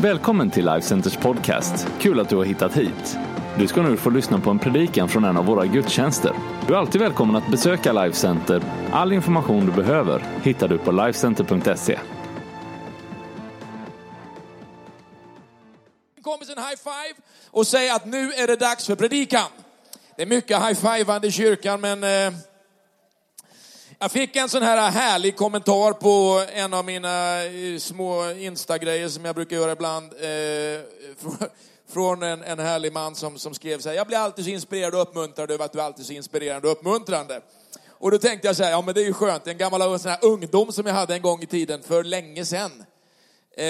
Välkommen till Life Centers podcast. Kul att du har hittat hit. Du ska nu få lyssna på en predikan från en av våra gudstjänster. Du är alltid välkommen att besöka Life Center. All information du behöver hittar du på lifecenter.se. kompis en high five och säg att nu är det dags för predikan. Det är mycket high-fivande i kyrkan, men eh, jag fick en sån här härlig kommentar på en av mina eh, små Insta-grejer som jag brukar göra ibland. Eh, från en, en härlig man som, som skrev så här, jag blir alltid så inspirerad och uppmuntrad över att du är alltid så inspirerande och uppmuntrande. Och då tänkte jag så här, ja men det är ju skönt, en gammal sån här ungdom som jag hade en gång i tiden för länge sedan. Eh,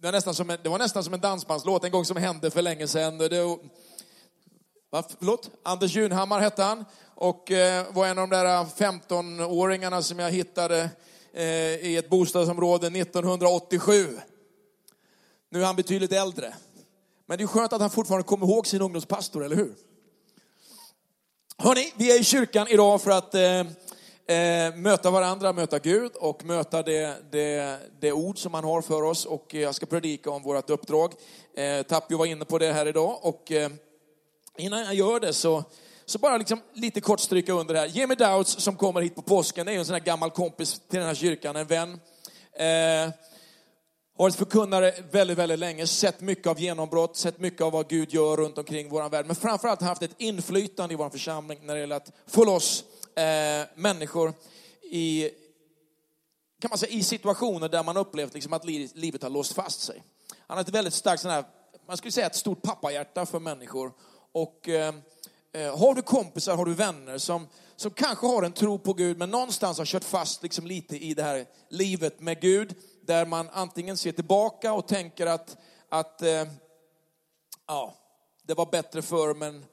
det var, nästan som en, det var nästan som en dansbandslåt, en gång som hände för länge sedan. Det, va, förlåt? Anders Junhammar hette han och eh, var en av de där 15-åringarna som jag hittade eh, i ett bostadsområde 1987. Nu är han betydligt äldre. Men det är skönt att han fortfarande kommer ihåg sin ungdomspastor, eller hur? Hörni, vi är i kyrkan idag för att eh, eh, möta varandra, möta Gud och möta det, det, det ord som han har för oss. Och eh, jag ska predika om vårt uppdrag. Eh, Tapio var inne på det här idag. Och eh, innan jag gör det så, så bara liksom lite kort stryka under det här. Jimmy Dowds som kommer hit på påsken, det är en sån här gammal kompis till den här kyrkan, en vän. Eh, varit förkunnare väldigt, väldigt länge, sett mycket av genombrott, sett mycket av vad Gud gör runt omkring vår värld. Men framförallt haft ett inflytande i vår församling när det gäller att få loss eh, människor i, kan man säga, i situationer där man upplevt liksom att livet har låst fast sig. Han har ett väldigt starkt, sån här, man skulle säga ett stort pappahjärta för människor. Och eh, Eh, har du kompisar, har du vänner som, som kanske har en tro på Gud, men någonstans har kört fast liksom lite i det här livet med Gud, där man antingen ser tillbaka och tänker att, att eh, ja, det var bättre förr, men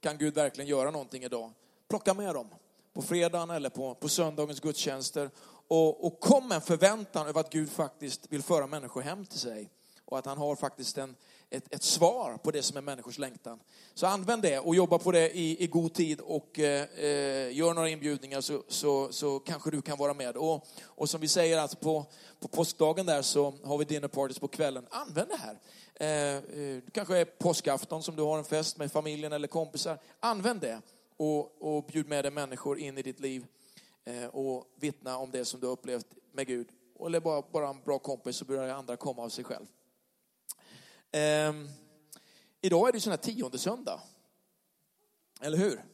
kan Gud verkligen göra någonting idag? Plocka med dem på fredagen eller på, på söndagens gudstjänster. Och, och kom med en förväntan över att Gud faktiskt vill föra människor hem till sig. Och att han har faktiskt en, ett, ett svar på det som är människors längtan. Så använd det och jobba på det i, i god tid och eh, eh gör några inbjudningar så, så, så kanske du kan vara med. Och, och som vi säger, alltså på, på påskdagen där så har vi dinner parties på kvällen. Använd det här. Eh, eh det kanske är påskafton som du har en fest med familjen eller kompisar. Använd det och, och bjud med dig människor in i ditt liv eh, och vittna om det som du har upplevt med Gud. Eller bara, bara en bra kompis så börjar andra komma av sig själv. Ehm, idag är det sån här tionde söndag. Eller hur?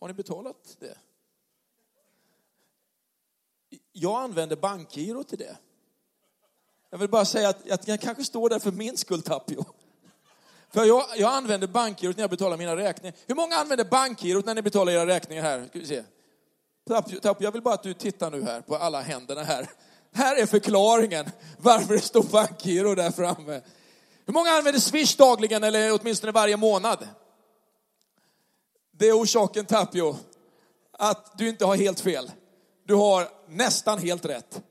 Har ni betalat det? Jag använder bankgiro till det. Jag vill bara säga att jag kanske står där för min skull, Tapio. För jag, jag använder bankgirot när jag betalar mina räkningar. Hur många använder bankgirot när ni betalar era räkningar här? Ska vi se. Tapio, jag vill bara att du tittar nu här på alla händerna här. Här är förklaringen varför det står bankgiro där framme. Hur många använder Swish dagligen eller åtminstone varje månad? Det är orsaken Tapio, att du inte har helt fel. Du har nästan helt rätt.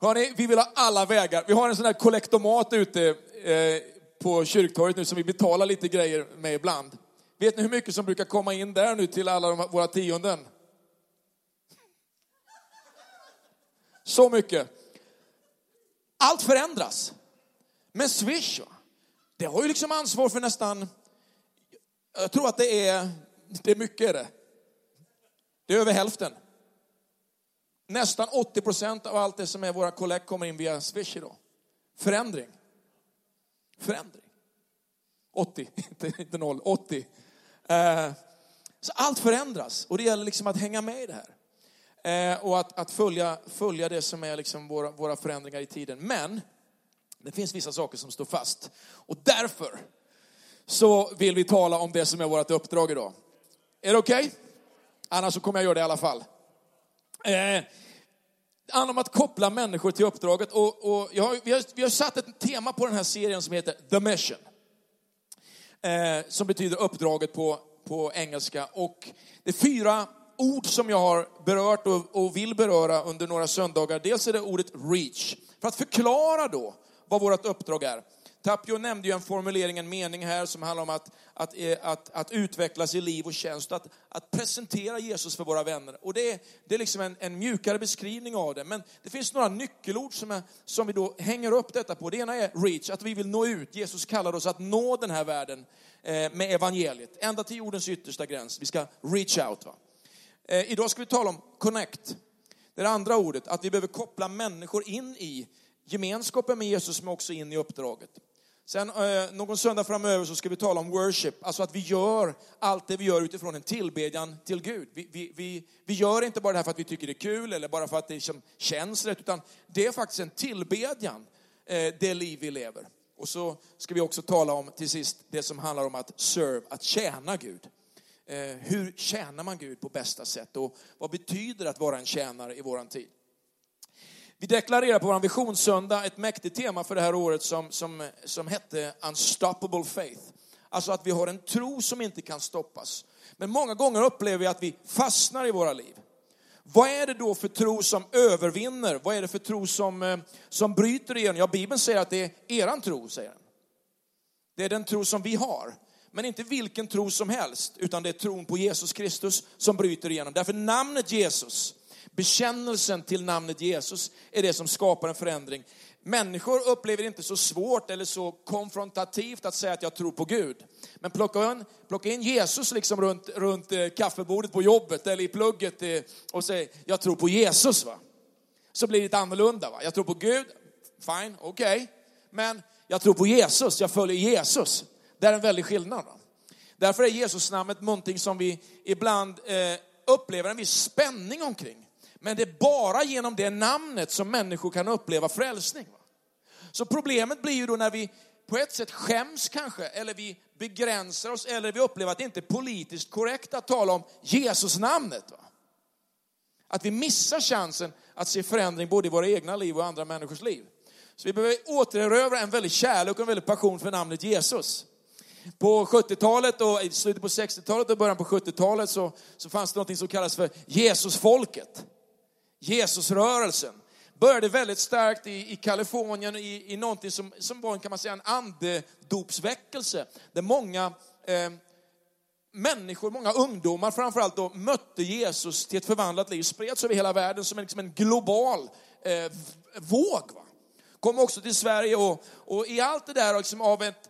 Hörrni, vi vill ha alla vägar. Vi har en sån här kollektomat ute eh, på kyrktorget nu som vi betalar lite grejer med ibland. Vet ni hur mycket som brukar komma in där nu till alla de, våra tionden? Så mycket. Allt förändras. Men Swish, det har ju liksom ansvar för nästan, jag tror att det är, det är mycket är det. Det är över hälften. Nästan 80 procent av allt det som är våra kollekt kommer in via Swish idag. Förändring förändring. 80, inte 0, 80. Eh, så allt förändras och det gäller liksom att hänga med i det här. Eh, och att, att följa, följa det som är liksom våra, våra förändringar i tiden. Men det finns vissa saker som står fast. Och därför så vill vi tala om det som är vårt uppdrag idag. Är det okej? Okay? Annars så kommer jag göra det i alla fall. Eh, det handlar om att koppla människor till uppdraget. Och, och har, vi, har, vi har satt ett tema på den här serien som heter The Mission. Eh, som betyder uppdraget på, på engelska. Och det är fyra ord som jag har berört och, och vill beröra under några söndagar. Dels är det ordet reach. För att förklara då vad vårt uppdrag är. Tapio nämnde ju en formulering, en mening här som handlar om att, att, eh, att, att utvecklas i liv och tjänst, att, att presentera Jesus för våra vänner. Och det är, det är liksom en, en mjukare beskrivning av det. Men det finns några nyckelord som, är, som vi då hänger upp detta på. Det ena är reach, att vi vill nå ut. Jesus kallar oss att nå den här världen eh, med evangeliet, ända till jordens yttersta gräns. Vi ska reach out. Va? Eh, idag ska vi tala om connect. Det det andra ordet, att vi behöver koppla människor in i gemenskapen med Jesus, men också in i uppdraget. Sen eh, någon söndag framöver så ska vi tala om worship, alltså att vi gör allt det vi gör utifrån en tillbedjan till Gud. Vi, vi, vi, vi gör inte bara det här för att vi tycker det är kul eller bara för att det liksom känns rätt, utan det är faktiskt en tillbedjan, eh, det liv vi lever. Och så ska vi också tala om till sist det som handlar om att serve, att tjäna Gud. Eh, hur tjänar man Gud på bästa sätt och vad betyder det att vara en tjänare i våran tid? Vi deklarerar på vår visionssöndag ett mäktigt tema för det här året som, som, som hette Unstoppable Faith. Alltså att vi har en tro som inte kan stoppas. Men många gånger upplever vi att vi fastnar i våra liv. Vad är det då för tro som övervinner? Vad är det för tro som, eh, som bryter igenom? Ja, Bibeln säger att det är eran tro, säger den. Det är den tro som vi har. Men inte vilken tro som helst, utan det är tron på Jesus Kristus som bryter igenom. Därför namnet Jesus Bekännelsen till namnet Jesus är det som skapar en förändring. Människor upplever det inte så svårt eller så konfrontativt att säga att jag tror på Gud. Men plocka in, plocka in Jesus liksom runt, runt eh, kaffebordet på jobbet eller i plugget eh, och säg jag tror på Jesus. va? Så blir det lite annorlunda. Va? Jag tror på Gud, fine, okej. Okay. Men jag tror på Jesus, jag följer Jesus. Det är en väldig skillnad. Va? Därför är Jesus-namnet någonting som vi ibland eh, upplever en viss spänning omkring. Men det är bara genom det namnet som människor kan uppleva frälsning. Så problemet blir ju då när vi på ett sätt skäms kanske, eller vi begränsar oss, eller vi upplever att det inte är politiskt korrekt att tala om Jesus-namnet. Att vi missar chansen att se förändring både i våra egna liv och andra människors liv. Så vi behöver återerövra en väldig kärlek och en väldig passion för namnet Jesus. På 70-talet och i slutet på 60-talet och början på 70-talet så, så fanns det något som kallas för Jesusfolket. Jesusrörelsen började väldigt starkt i, i Kalifornien i, i någonting som, som var kan man säga, en andedopsväckelse. Där många eh, människor, många ungdomar framförallt då, mötte Jesus till ett förvandlat liv. Spreds över hela världen som en, liksom en global eh, våg. Va? Kom också till Sverige och, och i allt det där liksom av ett,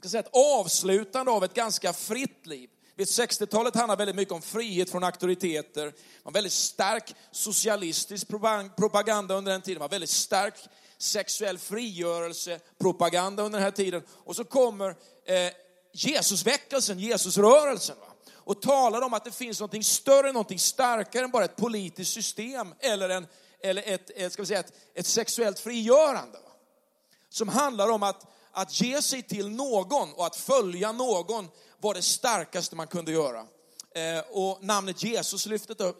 ska säga, ett avslutande av ett ganska fritt liv. 60-talet handlade väldigt mycket om frihet från auktoriteter. Det var väldigt stark socialistisk propaganda under den tiden. Man var väldigt stark sexuell frigörelsepropaganda under den här tiden. Och så kommer eh, Jesusväckelsen, Jesusrörelsen. Va? Och talar om att det finns något större, något starkare än bara ett politiskt system eller, en, eller ett, ett, ska vi säga, ett, ett sexuellt frigörande. Va? Som handlar om att, att ge sig till någon och att följa någon var det starkaste man kunde göra. Eh, och namnet Jesus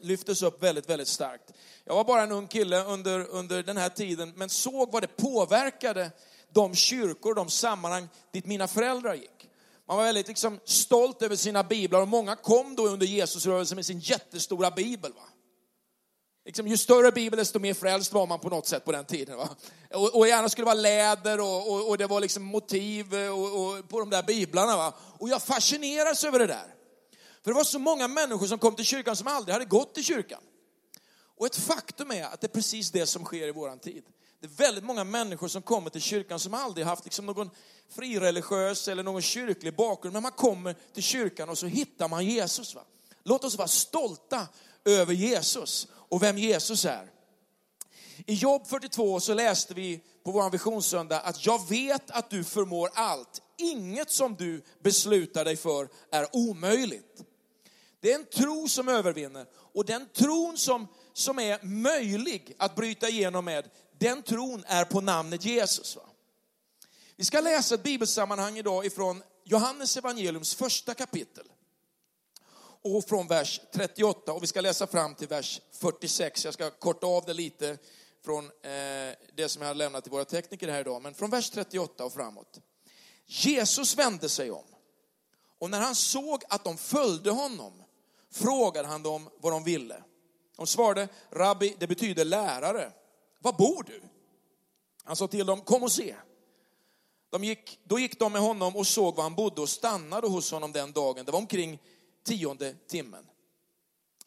lyftes upp väldigt, väldigt starkt. Jag var bara en ung kille under, under den här tiden, men såg vad det påverkade de kyrkor, de sammanhang dit mina föräldrar gick. Man var väldigt liksom, stolt över sina biblar och många kom då under Jesusrörelsen med sin jättestora bibel. Va? Liksom, ju större bibel, desto mer frälst var man på något sätt på den tiden. Va? Och, och gärna skulle det vara läder och, och, och det var liksom motiv eh, och, på de där biblarna. Va? Och jag fascineras över det där. För det var så många människor som kom till kyrkan som aldrig hade gått till kyrkan. Och ett faktum är att det är precis det som sker i våran tid. Det är väldigt många människor som kommer till kyrkan som aldrig haft liksom någon frireligiös eller någon kyrklig bakgrund. Men man kommer till kyrkan och så hittar man Jesus. Va? Låt oss vara stolta över Jesus och vem Jesus är. I Jobb 42 så läste vi på vår visionssöndag att jag vet att du förmår allt. Inget som du beslutar dig för är omöjligt. Det är en tro som övervinner och den tron som, som är möjlig att bryta igenom med, den tron är på namnet Jesus. Va? Vi ska läsa ett bibelsammanhang idag ifrån Johannes evangeliums första kapitel och från vers 38 och vi ska läsa fram till vers 46. Jag ska korta av det lite från eh, det som jag har lämnat till våra tekniker här idag, men från vers 38 och framåt. Jesus vände sig om och när han såg att de följde honom frågade han dem vad de ville. De svarade, rabbi, det betyder lärare. Var bor du? Han sa till dem, kom och se. De gick, då gick de med honom och såg var han bodde och stannade hos honom den dagen. Det var omkring tionde timmen.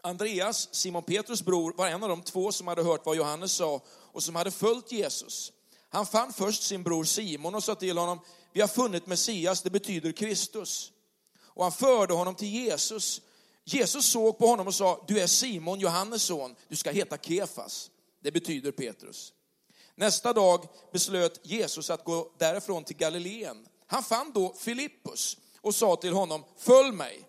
Andreas, Simon Petrus bror, var en av de två som hade hört vad Johannes sa och som hade följt Jesus. Han fann först sin bror Simon och sa till honom, vi har funnit Messias, det betyder Kristus. Och han förde honom till Jesus. Jesus såg på honom och sa, du är Simon, Johannes son, du ska heta Kefas. Det betyder Petrus. Nästa dag beslöt Jesus att gå därifrån till Galileen. Han fann då Filippus och sa till honom, följ mig.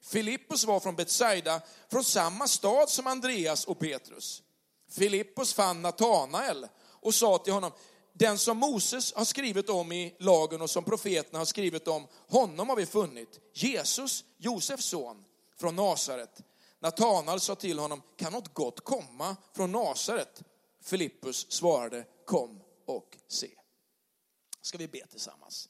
Filippus var från Betsaida, från samma stad som Andreas och Petrus. Filippus fann Natanael och sa till honom, den som Moses har skrivit om i lagen och som profeterna har skrivit om, honom har vi funnit. Jesus, Josefs son, från Nasaret. Natanael sa till honom, kan något gott komma från Nasaret? Filippus svarade, kom och se. Ska vi be tillsammans.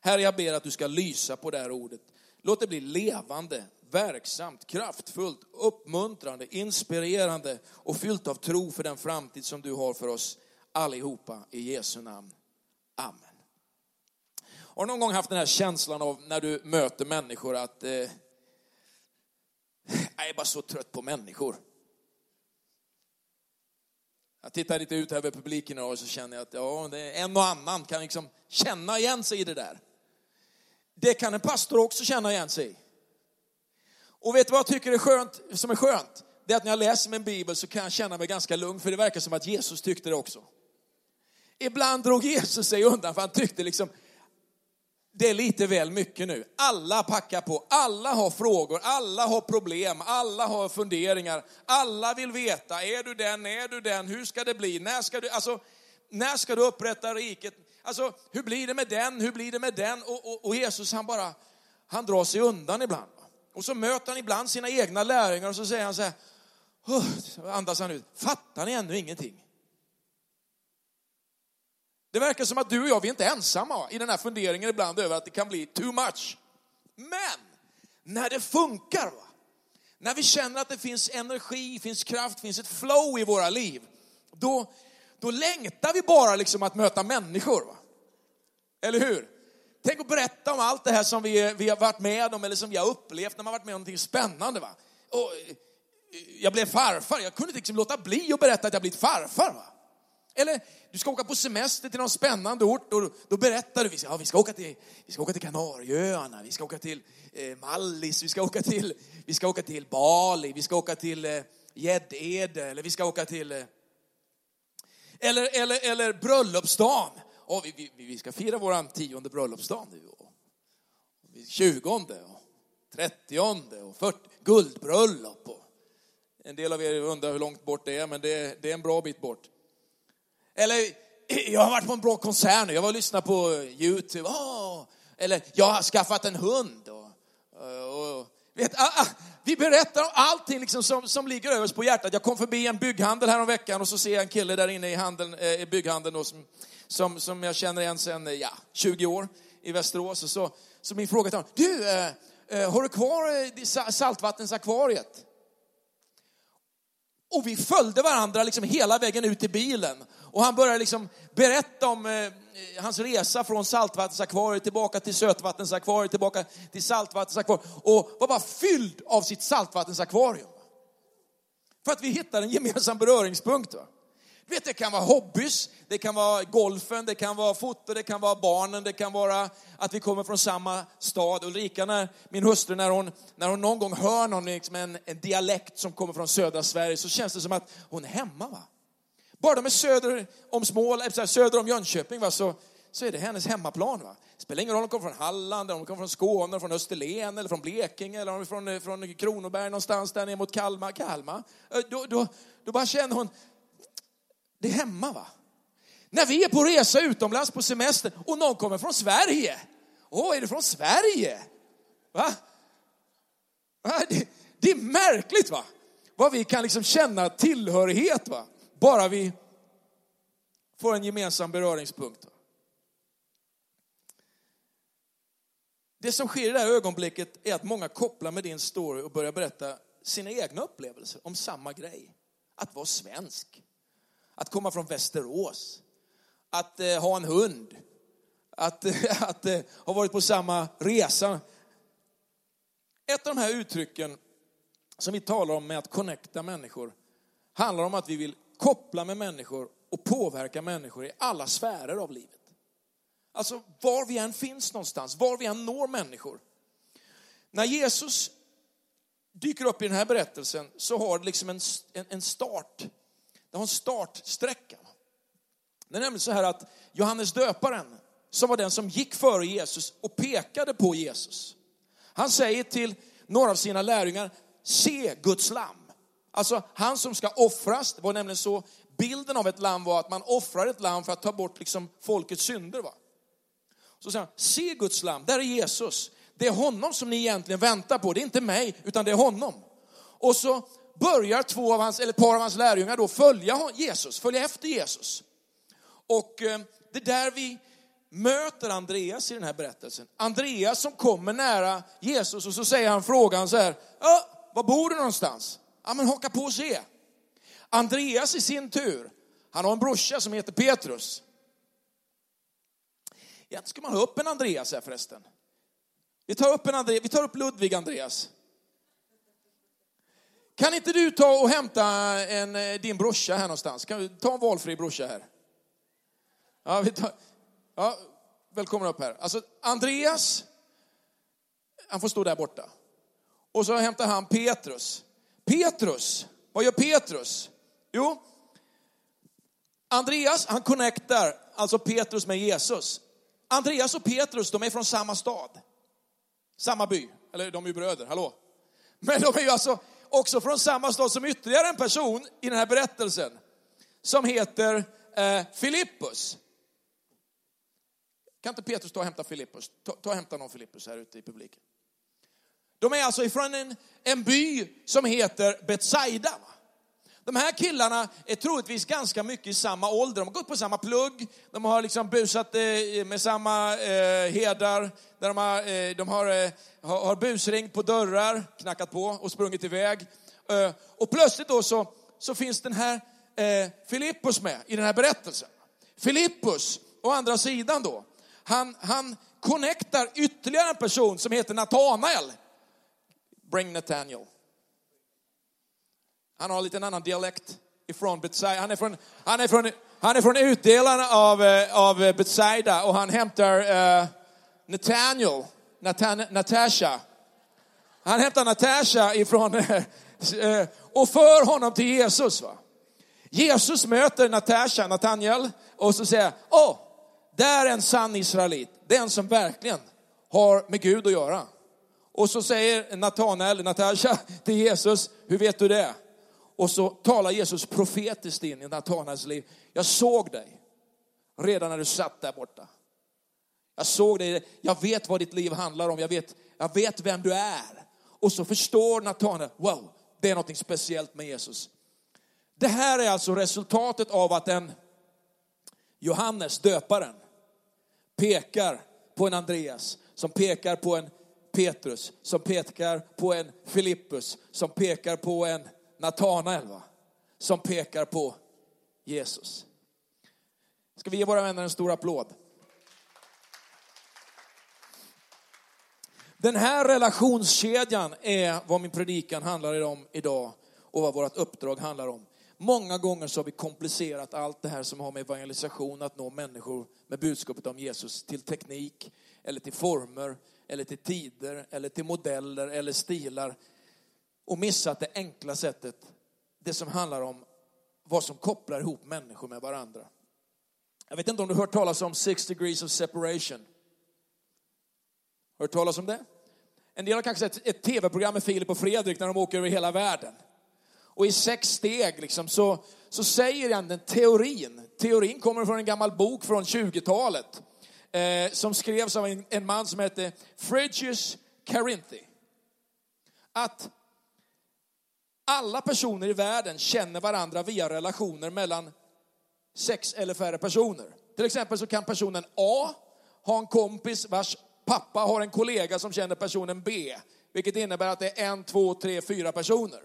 Herre, jag ber att du ska lysa på det här ordet. Låt det bli levande, verksamt, kraftfullt, uppmuntrande, inspirerande och fyllt av tro för den framtid som du har för oss allihopa i Jesu namn. Amen. Har du någon gång haft den här känslan av när du möter människor att eh, jag är bara så trött på människor. Jag tittar lite ut över publiken och så känner jag att ja, det är en och annan kan liksom känna igen sig i det där. Det kan en pastor också känna igen sig i. Och vet du vad jag tycker är skönt, som är skönt? Det är att när jag läser min bibel så kan jag känna mig ganska lugn, för det verkar som att Jesus tyckte det också. Ibland drog Jesus sig undan, för han tyckte liksom, det är lite väl mycket nu. Alla packar på, alla har frågor, alla har problem, alla har funderingar, alla vill veta, är du den, är du den, hur ska det bli, när ska du, alltså, när ska du upprätta riket? Alltså, hur blir det med den, hur blir det med den? Och, och, och Jesus han bara, han drar sig undan ibland. Och så möter han ibland sina egna lärjungar och så säger han så här, oh, andas han ut, fattar ni ännu ingenting? Det verkar som att du och jag, vi är inte ensamma i den här funderingen ibland över att det kan bli too much. Men när det funkar, va? när vi känner att det finns energi, finns kraft, finns ett flow i våra liv, då, då längtar vi bara liksom att möta människor. Va? Eller hur? Tänk att berätta om allt det här som vi, vi har varit med om eller som vi har upplevt när man varit med om någonting spännande. Va? Och eh, jag blev farfar, jag kunde inte liksom låta bli att berätta att jag blivit farfar. Va? Eller du ska åka på semester till någon spännande ort och då berättar du, ja, vi, ska åka till, vi ska åka till Kanarieöarna, vi ska åka till eh, Mallis, vi ska åka till, vi ska åka till Bali, vi ska åka till eh, Gäddede, eller vi ska åka till... Eh, eller, eller, eller bröllopsdagen. Oh, vi, vi, vi ska fira vår tionde bröllopsdag nu. Och, tjugonde och trettionde och fyrtio, guldbröllop. Och, en del av er undrar hur långt bort det är, men det, det är en bra bit bort. Eller, jag har varit på en bra konsert nu, jag var och lyssnade på Youtube. Oh, eller, jag har skaffat en hund. Och, och, vet, ah, ah, vi berättar om allting liksom som, som ligger överst på hjärtat. Jag kom förbi en bygghandel här om veckan och så ser jag en kille där inne i, handeln, eh, i bygghandeln då, som, som, som jag känner igen sedan eh, ja, 20 år i Västerås. Och så, så min fråga till honom, du, eh, eh har du kvar eh, saltvattensakvariet? Och vi följde varandra liksom hela vägen ut till bilen. Och han började liksom berätta om eh, Eh, hans resa från saltvattensakvariet tillbaka till sötvattensakvariet, tillbaka till saltvattensakvariet. Och var bara fylld av sitt saltvattensakvarium. För att vi hittar en gemensam beröringspunkt. Va? Du vet, det kan vara hobbys, det kan vara golfen, det kan vara foto, det kan vara barnen, det kan vara att vi kommer från samma stad. Ulrika, när, min hustru, när hon, när hon någon gång hör någon, liksom en, en dialekt som kommer från södra Sverige så känns det som att hon är hemma. Va? Bara de är söder om Smål, eh, söder om Jönköping va, så, så är det hennes hemmaplan. Va? Det spelar ingen roll om de kommer från Halland, om de kommer från Skåne, från Österlen, eller från Blekinge, eller om de från, eh, från Kronoberg någonstans där ner mot Kalmar. Kalmar. Eh, då, då, då bara känner hon, det är hemma va. När vi är på resa utomlands på semester och någon kommer från Sverige. Åh, är du från Sverige? Va? va? Det, det, är märkligt va? Vad vi kan liksom känna tillhörighet va? Bara vi får en gemensam beröringspunkt. Det som sker i det här ögonblicket är att många kopplar med din story och börjar berätta sina egna upplevelser om samma grej. Att vara svensk att komma från Västerås, att eh, ha en hund, att, att, eh, ha varit på samma resa. Ett av de här uttrycken som vi talar om med att connecta människor handlar om att vi vill koppla med människor och påverka människor i alla sfärer av livet. Alltså var vi än finns någonstans, var vi än når människor. När Jesus dyker upp i den här berättelsen så har det liksom en, en, en start. Det har en startsträcka. Det är nämligen så här att Johannes döparen, som var den som gick före Jesus och pekade på Jesus. Han säger till några av sina lärjungar, se Guds lamm. Alltså han som ska offras, det var nämligen så, bilden av ett lamm var att man offrar ett lamm för att ta bort liksom folkets synder. Va? Så säger han, se Guds lamm, där är Jesus. Det är honom som ni egentligen väntar på, det är inte mig, utan det är honom. Och så börjar två av hans, eller ett par av hans lärjungar då följa Jesus, följa efter Jesus. Och eh, det är där vi möter Andreas i den här berättelsen. Andreas som kommer nära Jesus och så säger han frågan så här, ja, var bor du någonstans? Ja men haka på och se. Andreas i sin tur, han har en brorsa som heter Petrus. Egentligen ska man ha upp en Andreas här förresten. Vi tar upp, en Andreas, vi tar upp Ludvig Andreas. Kan inte du ta och hämta en, eh, din brorsa här någonstans? Kan du ta en valfri brorsa här? Ja, vi tar, ja, välkommen upp här. Alltså Andreas, han får stå där borta. Och så hämtar han Petrus. Petrus, vad gör Petrus? Jo, Andreas han connectar alltså Petrus med Jesus. Andreas och Petrus, de är från samma stad. Samma by, eller de är ju bröder, hallå. Men de är ju alltså också från samma stad som ytterligare en person i den här berättelsen. Som heter eh, Filippus. Kan inte Petrus ta och hämta Filippus? Ta, ta och hämta någon Filippus här ute i publiken. De är alltså ifrån en, en by som heter Betsaida. De här killarna är troligtvis ganska mycket i samma ålder. De har gått på samma plugg, de har liksom busat eh, med samma eh, herdar, där de, har, eh, de har, eh, har busringt på dörrar, knackat på och sprungit iväg. Eh, och plötsligt då så, så finns den här eh, Filippus med i den här berättelsen. Filippus, å andra sidan då, han, han connectar ytterligare en person som heter Natanael. Bring Nathaniel. Han har en liten annan dialekt ifrån Betsaida. Han är från, han är från, han är från utdelarna av, eh, av Betsaida och han hämtar uh, Nathaniel, Nathan, Natasha. Han hämtar Natasha ifrån uh, och för honom till Jesus. Va? Jesus möter Natasha, Nathaniel, och så säger, åh, oh, där är en sann israelit. Den som verkligen har med Gud att göra. Och så säger Natanael, Natasha till Jesus, hur vet du det? Och så talar Jesus profetiskt in i Natanaels liv. Jag såg dig redan när du satt där borta. Jag såg dig, jag vet vad ditt liv handlar om, jag vet, jag vet vem du är. Och så förstår Natanael, wow, det är något speciellt med Jesus. Det här är alltså resultatet av att en Johannes, döparen, pekar på en Andreas, som pekar på en Petrus, som pekar på en Filippus, som pekar på en Natanael, va? som pekar på Jesus. Ska vi ge våra vänner en stor applåd? Den här relationskedjan är vad min predikan handlar om idag och vad vårt uppdrag handlar om. Många gånger så har vi komplicerat allt det här som har med evangelisation, att nå människor med budskapet om Jesus till teknik, eller till former, eller till tider, eller till modeller eller stilar och missat det enkla sättet, det som handlar om vad som kopplar ihop människor med varandra. Jag vet inte om du har hört talas om six degrees of separation. Hört talas om det? En del har kanske sett ett tv-program med Filip och Fredrik när de åker över hela världen. Och i sex steg liksom, så, så säger han den teorin, teorin kommer från en gammal bok från 20-talet, eh, som skrevs av en, en man som hette Fridges Carinthi. Att alla personer i världen känner varandra via relationer mellan sex eller färre personer. Till exempel så kan personen A ha en kompis vars pappa har en kollega som känner personen B. Vilket innebär att det är en, två, tre, fyra personer.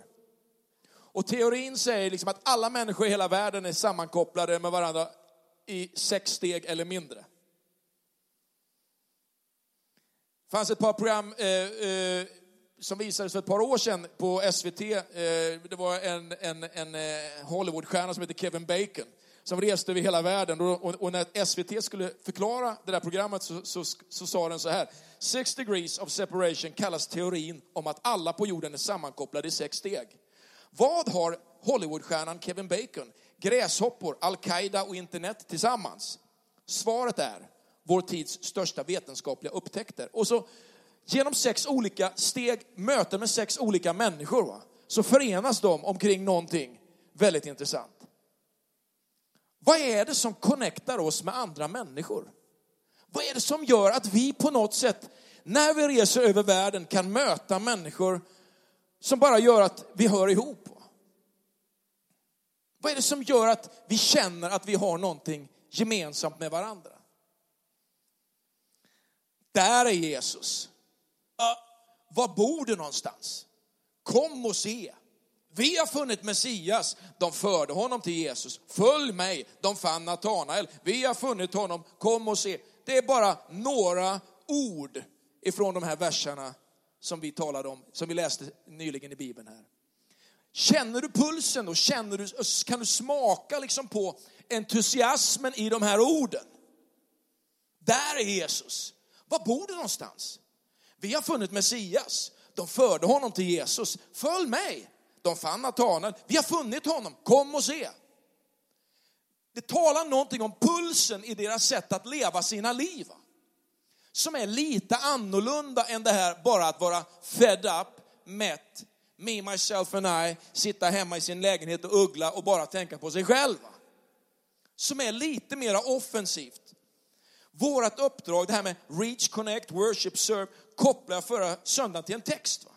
Och teorin säger liksom att alla människor i hela världen är sammankopplade med varandra i sex steg eller mindre. Det fanns ett par program eh, eh, som visades för ett par år sedan på SVT. Eh, det var en, en, en eh, Hollywoodstjärna som heter Kevin Bacon som reste över hela världen. Och, och, och när SVT skulle förklara det där programmet så, så, så, sa den så här. Six degrees of separation kallas teorin om att alla på jorden är sammankopplade i sex steg. Vad har Hollywoodstjärnan Kevin Bacon, gräshoppor, Al-Qaida och internet tillsammans? Svaret är vår tids största vetenskapliga upptäckter. Och så genom sex olika steg, möten med sex olika människor, va, så förenas de omkring någonting väldigt intressant. Vad är det som connectar oss med andra människor? Vad är det som gör att vi på något sätt, när vi reser över världen, kan möta människor som bara gör att vi hör ihop? Vad är det som gör att vi känner att vi har någonting gemensamt med varandra? Där är Jesus. Var bor du någonstans? Kom och se. Vi har funnit Messias. De förde honom till Jesus. Följ mig. De fann Natanael. Vi har funnit honom. Kom och se. Det är bara några ord ifrån de här verserna som vi talade om, som vi läste nyligen i Bibeln här. Känner du pulsen och känner du, kan du smaka liksom på entusiasmen i de här orden? Där är Jesus. Var bor du någonstans? Vi har funnit Messias. De förde honom till Jesus. Följ mig. De fann Natanael. Vi har funnit honom. Kom och se. Det talar någonting om pulsen i deras sätt att leva sina liv. Som är lite annorlunda än det här bara att vara fed up, mätt, me, myself and I, sitta hemma i sin lägenhet och uggla och bara tänka på sig själv. Som är lite mera offensivt. Vårat uppdrag, det här med reach, connect, worship, serve, kopplar jag förra söndagen till en text. Va?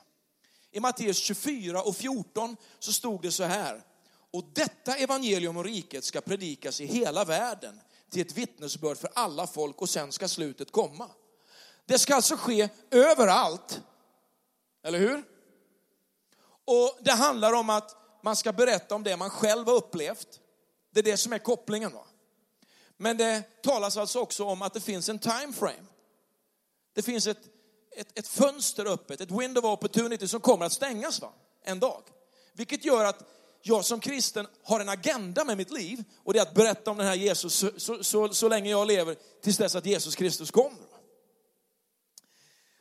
I Matteus 24 och 14 så stod det så här. Och detta evangelium om riket ska predikas i hela världen till ett vittnesbörd för alla folk och sen ska slutet komma. Det ska alltså ske överallt. Eller hur? Och det handlar om att man ska berätta om det man själv har upplevt. Det är det som är kopplingen. Va? Men det talas alltså också om att det finns en time frame. Det finns ett, ett, ett fönster öppet, ett window of opportunity som kommer att stängas va? en dag. Vilket gör att jag som kristen har en agenda med mitt liv och det är att berätta om den här Jesus så, så, så, så länge jag lever tills dess att Jesus Kristus kommer.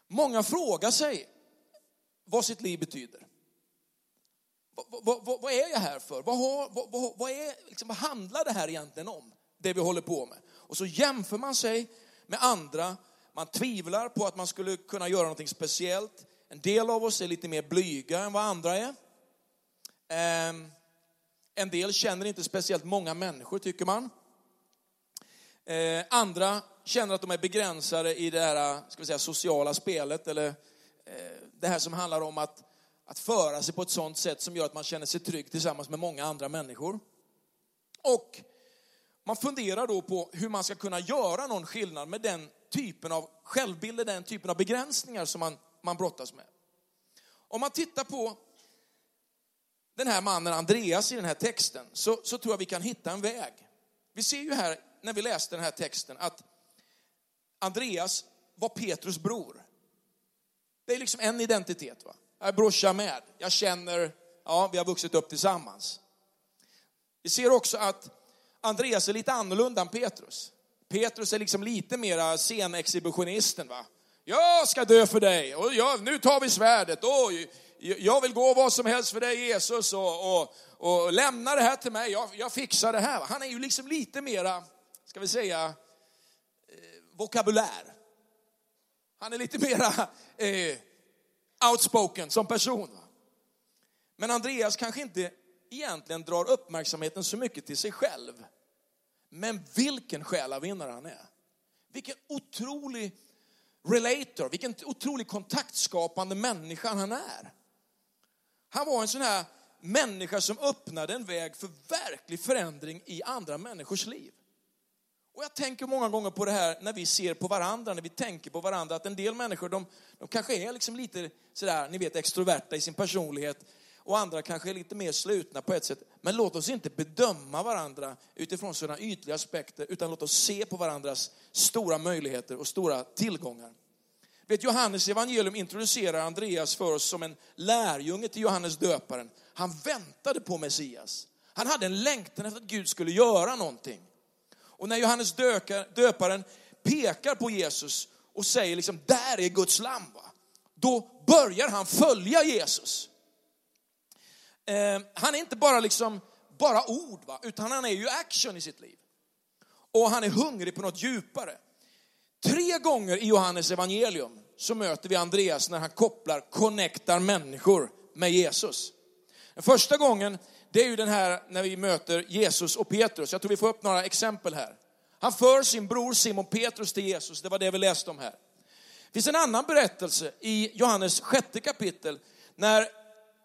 Många frågar sig vad sitt liv betyder. Vad, vad, vad är jag här för? Vad, har, vad, är, liksom, vad handlar det här egentligen om? Det vi håller på med. Och så jämför man sig med andra. Man tvivlar på att man skulle kunna göra någonting speciellt. En del av oss är lite mer blyga än vad andra är. Ehm, en del känner inte speciellt många människor, tycker man. Ehm, andra känner att de är begränsade i det här ska vi säga, sociala spelet, eller eh, det här som handlar om att, att föra sig på ett sådant sätt som gör att man känner sig trygg tillsammans med många andra människor. Och man funderar då på hur man ska kunna göra någon skillnad med den typen av självbilder, den typen av begränsningar som man, man brottas med. Om man tittar på den här mannen Andreas i den här texten så, så tror jag vi kan hitta en väg. Vi ser ju här när vi läste den här texten att Andreas var Petrus bror. Det är liksom en identitet. Va? Jag är brorsa med, jag känner, ja vi har vuxit upp tillsammans. Vi ser också att Andreas är lite annorlunda än Petrus. Petrus är liksom lite mera scenexhibitionisten. Va? Jag ska dö för dig och jag, nu tar vi svärdet. Och jag vill gå vad som helst för dig Jesus och, och, och lämna det här till mig. Jag, jag fixar det här. Han är ju liksom lite mera, ska vi säga, eh, vokabulär. Han är lite mera eh, outspoken som person. Men Andreas kanske inte egentligen drar uppmärksamheten så mycket till sig själv. Men vilken själavinnare han är. Vilken otrolig relator, vilken otrolig kontaktskapande människa han är. Han var en sån här människa som öppnade en väg för verklig förändring i andra människors liv. Och jag tänker många gånger på det här när vi ser på varandra, när vi tänker på varandra, att en del människor de, de kanske är liksom lite sådär, ni vet extroverta i sin personlighet och andra kanske är lite mer slutna på ett sätt. Men låt oss inte bedöma varandra utifrån sådana ytliga aspekter, utan låt oss se på varandras stora möjligheter och stora tillgångar. Vet, Johannes evangelium introducerar Andreas för oss som en lärjunge till Johannes döparen. Han väntade på Messias. Han hade en längtan efter att Gud skulle göra någonting. Och när Johannes döparen pekar på Jesus och säger liksom, där är Guds lamm, va? då börjar han följa Jesus. Eh, han är inte bara liksom, bara ord, va? utan han är ju action i sitt liv. Och han är hungrig på något djupare. Tre gånger i Johannes evangelium så möter vi Andreas när han kopplar, connectar människor med Jesus. Den första gången, det är ju den här när vi möter Jesus och Petrus. Jag tror vi får upp några exempel här. Han för sin bror Simon Petrus till Jesus, det var det vi läste om här. Det finns en annan berättelse i Johannes sjätte kapitel, när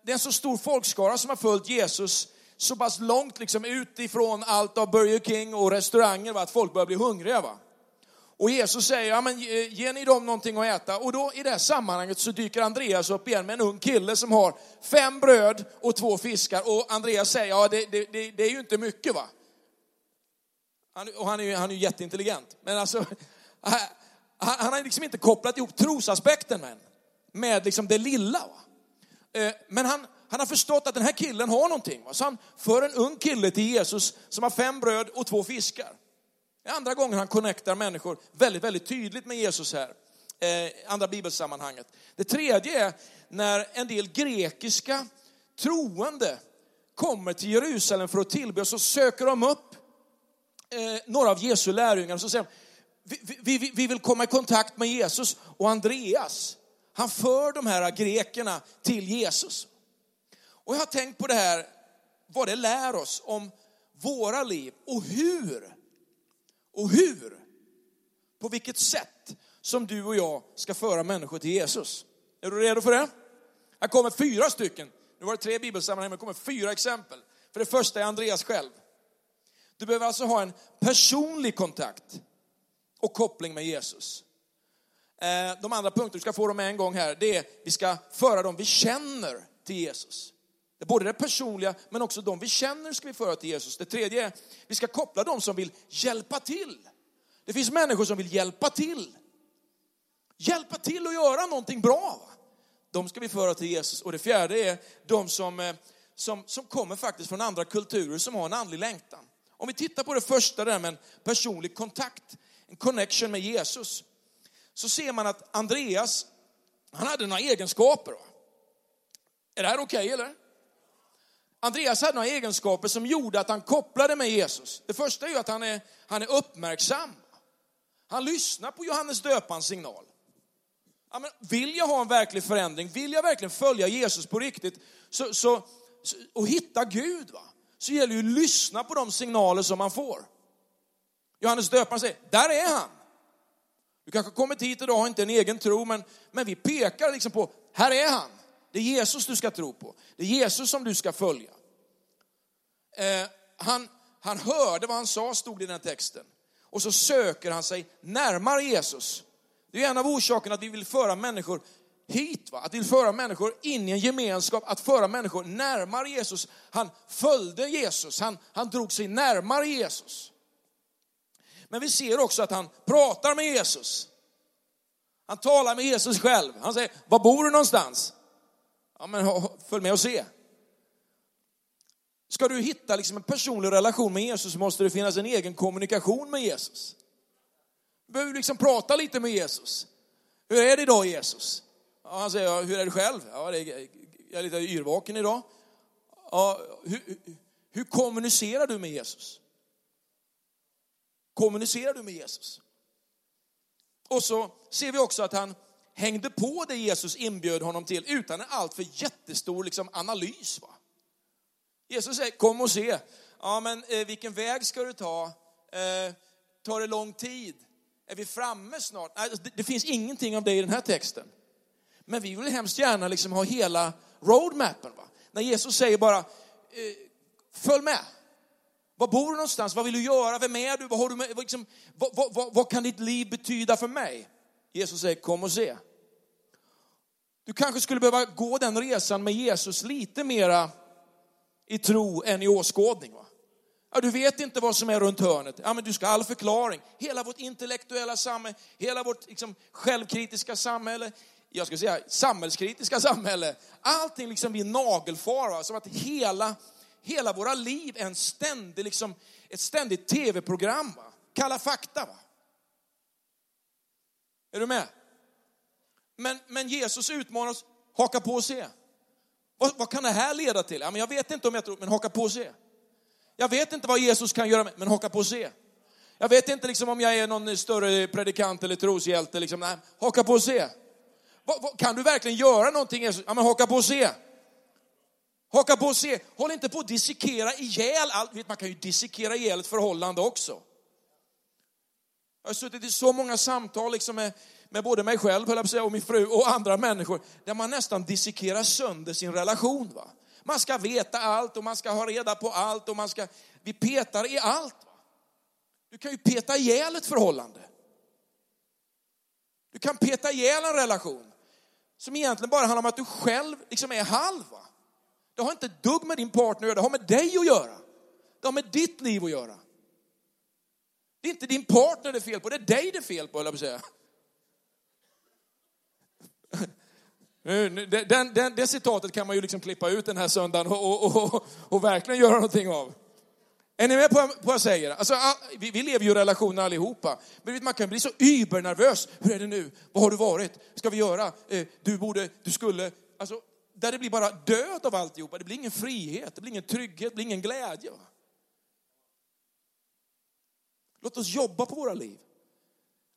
det är en så stor folkskara som har följt Jesus så pass långt liksom utifrån allt av Burger King och restauranger, va, att folk börjar bli hungriga. Va? Och Jesus säger, ja, men eh, ge ni dem någonting att äta. Och då i det här sammanhanget så dyker Andreas upp igen med en ung kille som har fem bröd och två fiskar. Och Andreas säger, ja det, det, det, det är ju inte mycket va. Han, och han är ju han är jätteintelligent. Men alltså, han, han har liksom inte kopplat ihop trosaspekten med, med liksom det lilla. Va? Eh, men han, han har förstått att den här killen har någonting. Så han för en ung kille till Jesus som har fem bröd och två fiskar. Det är andra gången han connectar människor väldigt, väldigt tydligt med Jesus här. Eh, andra bibelsammanhanget. Det tredje är när en del grekiska troende kommer till Jerusalem för att tillbe, och så söker de upp eh, några av Jesu lärjungar och så säger vi, vi, vi vill komma i kontakt med Jesus. Och Andreas, han för de här grekerna till Jesus. Och jag har tänkt på det här, vad det lär oss om våra liv och hur och hur, på vilket sätt som du och jag ska föra människor till Jesus. Är du redo för det? Här kommer fyra stycken. Nu var det tre bibelsammanhang, men det kommer fyra exempel. För det första är Andreas själv. Du behöver alltså ha en personlig kontakt och koppling med Jesus. Eh, de andra punkterna, du ska få dem en gång här, det är vi ska föra dem vi känner till Jesus. Det är både det personliga, men också de vi känner ska vi föra till Jesus. Det tredje är, vi ska koppla dem som vill hjälpa till. Det finns människor som vill hjälpa till. Hjälpa till att göra någonting bra. De ska vi föra till Jesus. Och det fjärde är de som, eh, som, som kommer faktiskt från andra kulturer som har en andlig längtan. Om vi tittar på det första där med en personlig kontakt, en connection med Jesus, så ser man att Andreas, han hade några egenskaper. Är det här okej okay, eller? Andreas hade några egenskaper som gjorde att han kopplade med Jesus. Det första är ju att han är, han är uppmärksam. Han lyssnar på Johannes döpans signal. Ja, men vill jag ha en verklig förändring, vill jag verkligen följa Jesus på riktigt så, så, och hitta Gud, va? så gäller det ju att lyssna på de signaler som man får. Johannes döparen säger, där är han. Du kanske har kommit hit idag och har inte en egen tro, men, men vi pekar liksom på, här är han. Det är Jesus du ska tro på. Det är Jesus som du ska följa. Eh, han, han hörde vad han sa, stod det i den här texten. Och så söker han sig närmare Jesus. Det är en av orsakerna att vi vill föra människor hit. Va? Att vi vill föra människor in i en gemenskap, att föra människor närmare Jesus. Han följde Jesus, han, han drog sig närmare Jesus. Men vi ser också att han pratar med Jesus. Han talar med Jesus själv. Han säger, var bor du någonstans? Ja, men följ med och se. Ska du hitta liksom en personlig relation med Jesus måste det finnas en egen kommunikation med Jesus. Du behöver liksom prata lite med Jesus. Hur är det idag Jesus? Ja, han säger, hur är det själv? Ja, det är, jag är lite yrvaken idag. Ja, hur, hur kommunicerar du med Jesus? Kommunicerar du med Jesus? Och så ser vi också att han hängde på det Jesus inbjöd honom till utan en alltför jättestor liksom, analys. Va? Jesus säger, kom och se. Ja, men eh, vilken väg ska du ta? Eh, tar det lång tid? Är vi framme snart? Nej, alltså, det, det, finns ingenting av det i den här texten. Men vi vill hemskt gärna liksom ha hela roadmappen. Va? När Jesus säger bara, eh, följ med. Var bor du någonstans? Vad vill du göra? Vem är du? Vad, har du med? Liksom, vad, vad, vad, vad kan ditt liv betyda för mig? Jesus säger, kom och se. Du kanske skulle behöva gå den resan med Jesus lite mera i tro än i åskådning. Va? Ja, du vet inte vad som är runt hörnet. Ja, men du ska ha all förklaring. Hela vårt intellektuella samhälle, hela vårt liksom, självkritiska samhälle, jag skulle säga samhällskritiska samhälle. Allting liksom vi nagelfar, va? som att hela, hela våra liv är en ständig, liksom, ett ständigt tv-program. Va? Kalla fakta. Va? Är du med? Men, men Jesus utmanar oss, haka på och se. Vad, vad, kan det här leda till? Ja, men jag vet inte om jag tror, men haka på och se. Jag vet inte vad Jesus kan göra, men haka på och se. Jag vet inte liksom om jag är någon större predikant eller troshjälte. Liksom. Nej, haka på och se. Kan du verkligen göra någonting? Ja, men haka på och se. Haka på och se. Håll inte på att dissekera ihjäl allt. Man kan ju dissekera ihjäl ett förhållande också. Jag har suttit i så många samtal liksom med, med både mig själv och min fru och andra människor där man nästan dissekerar sönder sin relation. Va? Man ska veta allt och man ska ha reda på allt och man ska, vi petar i allt. Va? Du kan ju peta ihjäl ett förhållande. Du kan peta ihjäl en relation som egentligen bara handlar om att du själv liksom är halv. Va? Det har inte ett dugg med din partner att göra, det har med dig att göra. Det har med ditt liv att göra. Det är inte din partner det är fel på, det är dig det är fel på, höll jag på att säga. Den, den, det citatet kan man ju liksom klippa ut den här söndagen och, och, och, och verkligen göra någonting av. Är ni med på, på vad jag säger? Alltså, vi, vi lever ju i relationer allihopa. Men man kan bli så übernervös. Hur är det nu? Vad har du varit? Ska vi göra? Eh, du borde, du skulle. Alltså, där det blir bara död av alltihopa. Det blir ingen frihet, det blir ingen trygghet, det blir ingen glädje. Låt oss jobba på våra liv.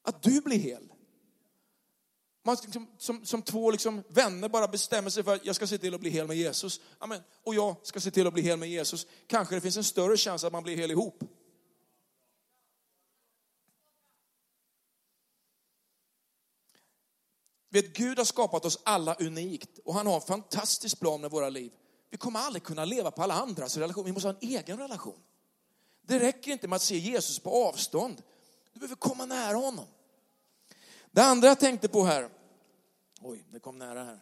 Att du blir hel. Man liksom, som, som två liksom vänner bara bestämmer sig för att jag ska se till att bli hel med Jesus. Amen. Och jag ska se till att bli hel med Jesus. Kanske det finns en större chans att man blir hel ihop. Vet, Gud har skapat oss alla unikt och han har en fantastisk plan med våra liv. Vi kommer aldrig kunna leva på alla andras relation. Vi måste ha en egen relation. Det räcker inte med att se Jesus på avstånd. Du behöver komma nära honom. Det andra jag tänkte på här, oj, det kom nära här.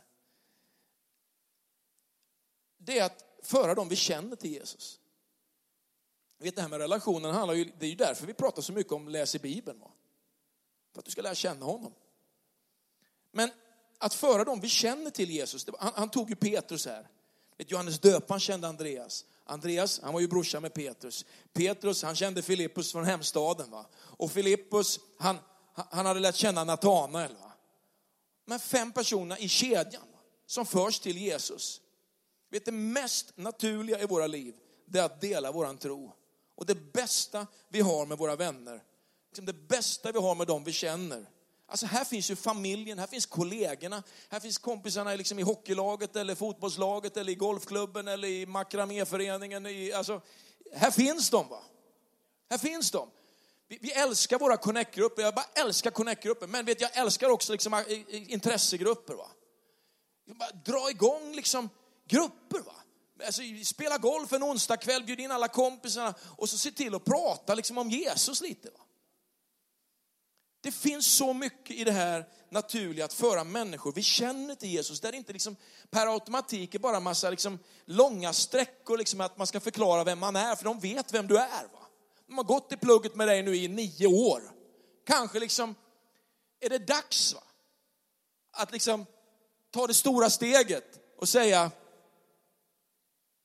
Det är att föra dem vi känner till Jesus. Vet, det här med relationen handlar ju, det är ju därför vi pratar så mycket om läs i Bibeln. Va? För att du ska lära känna honom. Men att föra dem vi känner till Jesus, han, han tog ju Petrus här. Johannes döparen kände Andreas. Andreas, han var ju brorsa med Petrus. Petrus, han kände Filippus från hemstaden. Va? Och Filippus, han, han hade lärt känna Natanael. Va? Men fem personer i kedjan som förs till Jesus. Vet det mest naturliga i våra liv, det är att dela våran tro. Och det bästa vi har med våra vänner, liksom det bästa vi har med dem vi känner. Alltså här finns ju familjen, här finns kollegorna, här finns kompisarna liksom i hockeylaget eller fotbollslaget eller i golfklubben eller i makraméföreningen. I, alltså, här finns de va. Här finns de. Vi, vi älskar våra connectgrupper, jag bara älskar connectgrupper. Men vet, jag älskar också liksom eh, eh, intressegrupper. Va? Bara dra igång liksom grupper. Va? Alltså, spela golf en onsdagkväll, bjud in alla kompisarna och så se till att prata liksom om Jesus lite. Va? Det finns så mycket i det här naturliga att föra människor vi känner till Jesus. Där det inte liksom per automatik är bara en massa liksom långa sträckor, liksom att man ska förklara vem man är, för de vet vem du är. Va? De har gått i plugget med dig nu i nio år. Kanske liksom, är det dags va? att liksom ta det stora steget och säga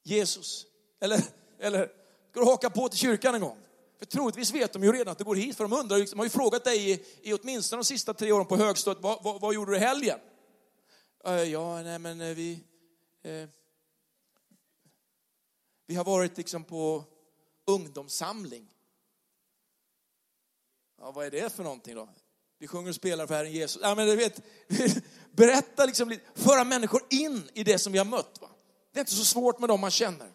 Jesus. Eller, eller ska du haka på till kyrkan en gång? För troligtvis vet de ju redan att du går hit, för de undrar, de har ju frågat dig i, i åtminstone de sista tre åren på högstadiet, vad, vad, vad gjorde du i helgen? Eh, ja, nej men eh, vi, Eh, vi har varit liksom på ungdomssamling. Ja, vad är det för någonting då? Vi sjunger och spelar för Herren Jesus. Ja, men du vet, berätta liksom, föra människor in i det som vi har mött. Va? Det är inte så svårt med dem man känner.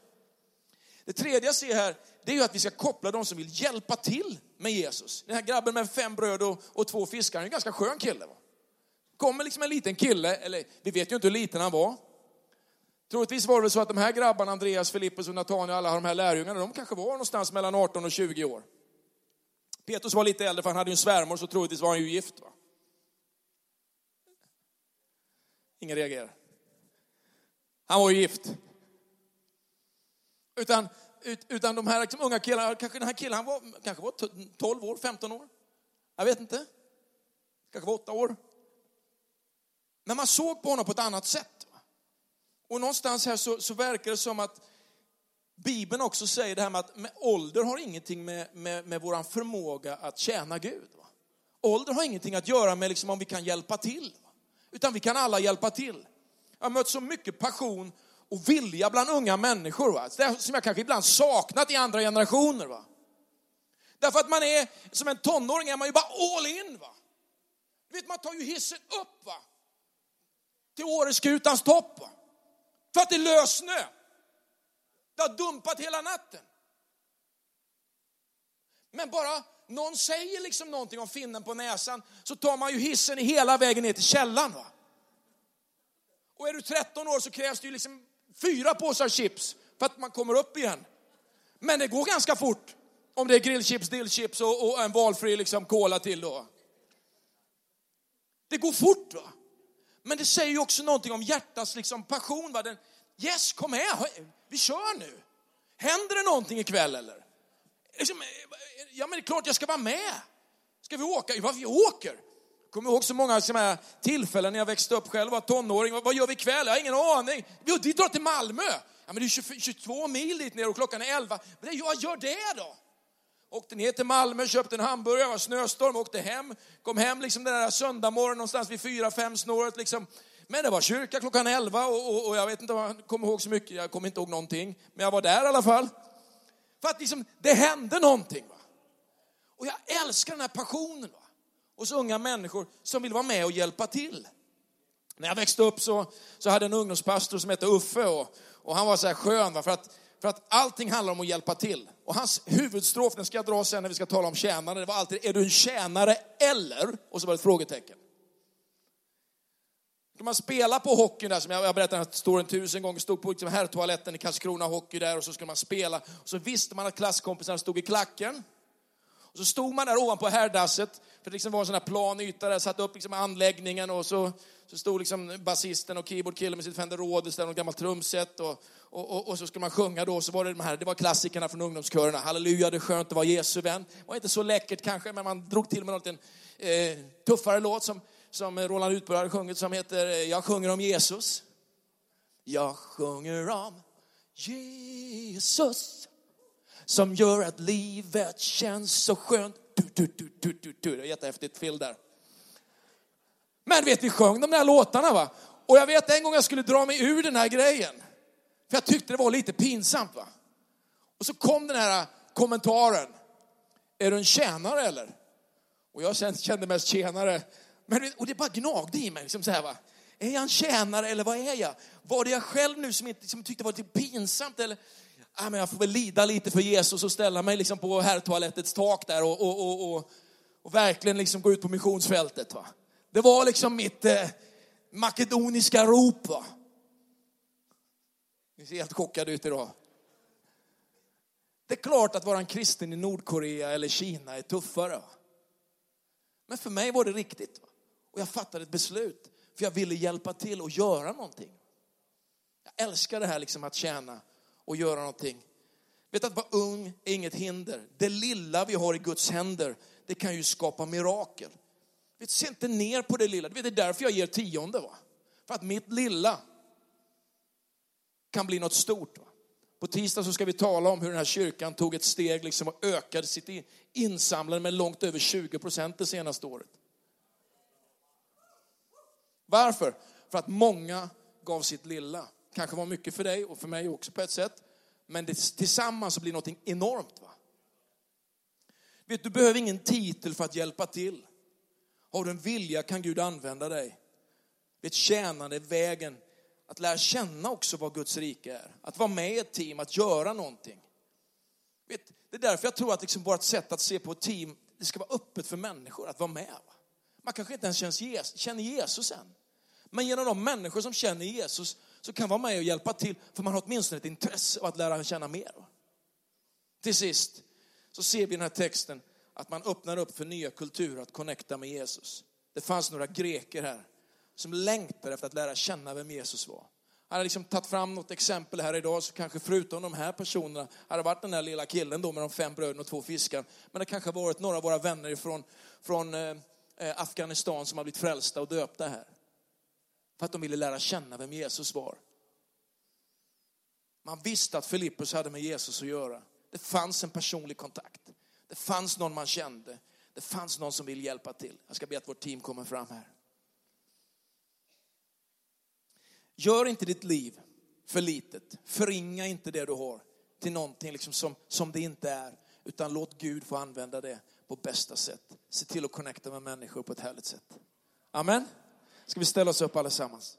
Det tredje jag ser här, det är ju att vi ska koppla de som vill hjälpa till med Jesus. Den här grabben med fem bröd och, och två fiskar, han är en ganska skön kille. Va? Kommer liksom en liten kille, eller vi vet ju inte hur liten han var. Troligtvis var det så att de här grabbarna, Andreas, Filippus och Natanael, alla de här lärjungarna, de kanske var någonstans mellan 18 och 20 år. Petrus var lite äldre för han hade ju en svärmor så troligtvis var han ju gift. Va? Ingen reagerar. Han var ju gift. Utan utan de här liksom, unga killarna, kanske den här killen han var, kanske var 12 år, 15 år. Jag vet inte. Kanske var 8 år. Men man såg på honom på ett annat sätt. Och någonstans här så, så verkar det som att Bibeln också säger det här med att med ålder har ingenting med, med, med vår förmåga att tjäna Gud. Va? Ålder har ingenting att göra med liksom om vi kan hjälpa till. Va? Utan vi kan alla hjälpa till. Jag har mött så mycket passion och vilja bland unga människor. Va? Det som jag kanske ibland saknat i andra generationer. Va? Därför att man är, som en tonåring är man ju bara all in. Va? Du vet, man tar ju hissen upp va? till Åreskutans topp. Va? För att det är lössnö. Det har dumpat hela natten. Men bara någon säger liksom någonting om finnen på näsan så tar man ju hissen hela vägen ner till källan. Va? Och är du 13 år så krävs det ju liksom fyra påsar chips för att man kommer upp igen. Men det går ganska fort om det är grillchips, dillchips och, och en valfri liksom cola till då. Det går fort va. Men det säger ju också någonting om hjärtats liksom passion. Va? Den, yes, kom med, vi kör nu. Händer det någonting ikväll eller? Liksom, eh, ja men det är klart jag ska vara med. Ska vi åka? Ja, vi åker. Kommer ihåg så många sådana tillfällen när jag växte upp själv, var tonåring. Vad gör vi ikväll? Jag har ingen aning. Vi drar till Malmö. Ja, men det är 22 mil dit ner och klockan är 11. Men det, vad gör det då? Åkte ner till Malmö, köpte en hamburgare, var snöstorm, åkte hem. Kom hem liksom den där söndag morgon någonstans vid fyra, fem snåret liksom. Men det var kyrka klockan 11 och, och, och jag vet inte om jag kommer ihåg så mycket, jag kommer inte ihåg någonting. Men jag var där i alla fall. För att liksom, det hände någonting. Va? Och jag älskar den här passionen. Va? Hos unga människor som vill vara med och hjälpa till. När jag växte upp så, så hade jag en ungdomspastor som hette Uffe och, och han var så här skön va? för att, för att allting handlar om att hjälpa till. Och hans huvudstrof, den ska jag dra sen när vi ska tala om tjänare, det var alltid, är du en tjänare eller? Och så var det ett frågetecken. Kan man spela på hockeyn där, som jag, jag berättade den storyn tusen gånger, stod på liksom herrtoaletten i Karlskrona hockey där och så skulle man spela. Och så visste man att klasskompisarna stod i klacken. Och så stod man där ovanpå herrdasset för det liksom var en sån här plan yta där, satt upp liksom anläggningen och så, så stod liksom basisten och keyboardkillen med sitt Fender Rhodes där, något gammalt trumset och, och, och, och, så skulle man sjunga då, så var det de här, det var klassikerna från ungdomskörerna. Halleluja, det är skönt att vara Jesu vän. Det var inte så läckert kanske, men man drog till med något, en eh, tuffare låt som, som Roland Utberg hade sjungit som heter eh, Jag sjunger om Jesus. Jag sjunger om Jesus som gör att livet känns så skönt. Du, du, du, du, du, du. Det är jättehäftigt fill där. Men vet, vi sjöng de där låtarna va. Och jag vet en gång jag skulle dra mig ur den här grejen. För jag tyckte det var lite pinsamt va. Och så kom den här kommentaren. Är du en tjänare eller? Och jag kände mest tjänare. Men, och det bara gnagde i mig. Liksom så här, va? Är jag en tjänare eller vad är jag? Var det jag själv nu som, inte, som tyckte det var lite pinsamt? Eller ah, men jag får väl lida lite för Jesus och ställa mig liksom på herrtoalettets tak där och, och, och, och, och verkligen liksom gå ut på missionsfältet. Va? Det var liksom mitt eh, makedoniska rop. Va? Ni ser helt chockade ut idag. Det är klart att vara en kristen i Nordkorea eller Kina är tuffare. Va? Men för mig var det riktigt. Va? Och jag fattade ett beslut. För jag ville hjälpa till och göra någonting. Jag älskar det här liksom att tjäna och göra någonting. Vet att vara ung är inget hinder. Det lilla vi har i Guds händer, det kan ju skapa mirakel. Vet, se inte ner på det lilla. Vet, det är därför jag ger tionde. Va? För att mitt lilla kan bli något stort. Va? På tisdag så ska vi tala om hur den här kyrkan tog ett steg liksom och ökade sitt insamlande med långt över 20 procent det senaste året. Varför? För att många gav sitt lilla kanske var mycket för dig och för mig också på ett sätt. Men det, tillsammans så blir det något enormt. Va? Vet, du behöver ingen titel för att hjälpa till. Har du en vilja kan Gud använda dig. Vet, tjänande är vägen att lära känna också vad Guds rike är. Att vara med i ett team, att göra någonting. Vet, det är därför jag tror att liksom vårt sätt att se på ett team, det ska vara öppet för människor att vara med. Va? Man kanske inte ens känner Jesus än. Men genom de människor som känner Jesus så kan vara med och hjälpa till, för man har åtminstone ett intresse av att lära känna mer. Till sist så ser vi i den här texten att man öppnar upp för nya kulturer att connecta med Jesus. Det fanns några greker här som längtade efter att lära känna vem Jesus var. hade liksom tagit fram något exempel här idag så kanske förutom de här personerna hade varit den där lilla killen då med de fem bröden och två fiskar. Men det kanske varit några av våra vänner från, från eh, Afghanistan som har blivit frälsta och döpta här. För att de ville lära känna vem Jesus var. Man visste att Filippus hade med Jesus att göra. Det fanns en personlig kontakt. Det fanns någon man kände. Det fanns någon som ville hjälpa till. Jag ska be att vårt team kommer fram här. Gör inte ditt liv för litet. Förringa inte det du har till någonting liksom som, som det inte är. Utan låt Gud få använda det på bästa sätt. Se till att connecta med människor på ett härligt sätt. Amen. Ska vi ställa oss upp allesammans?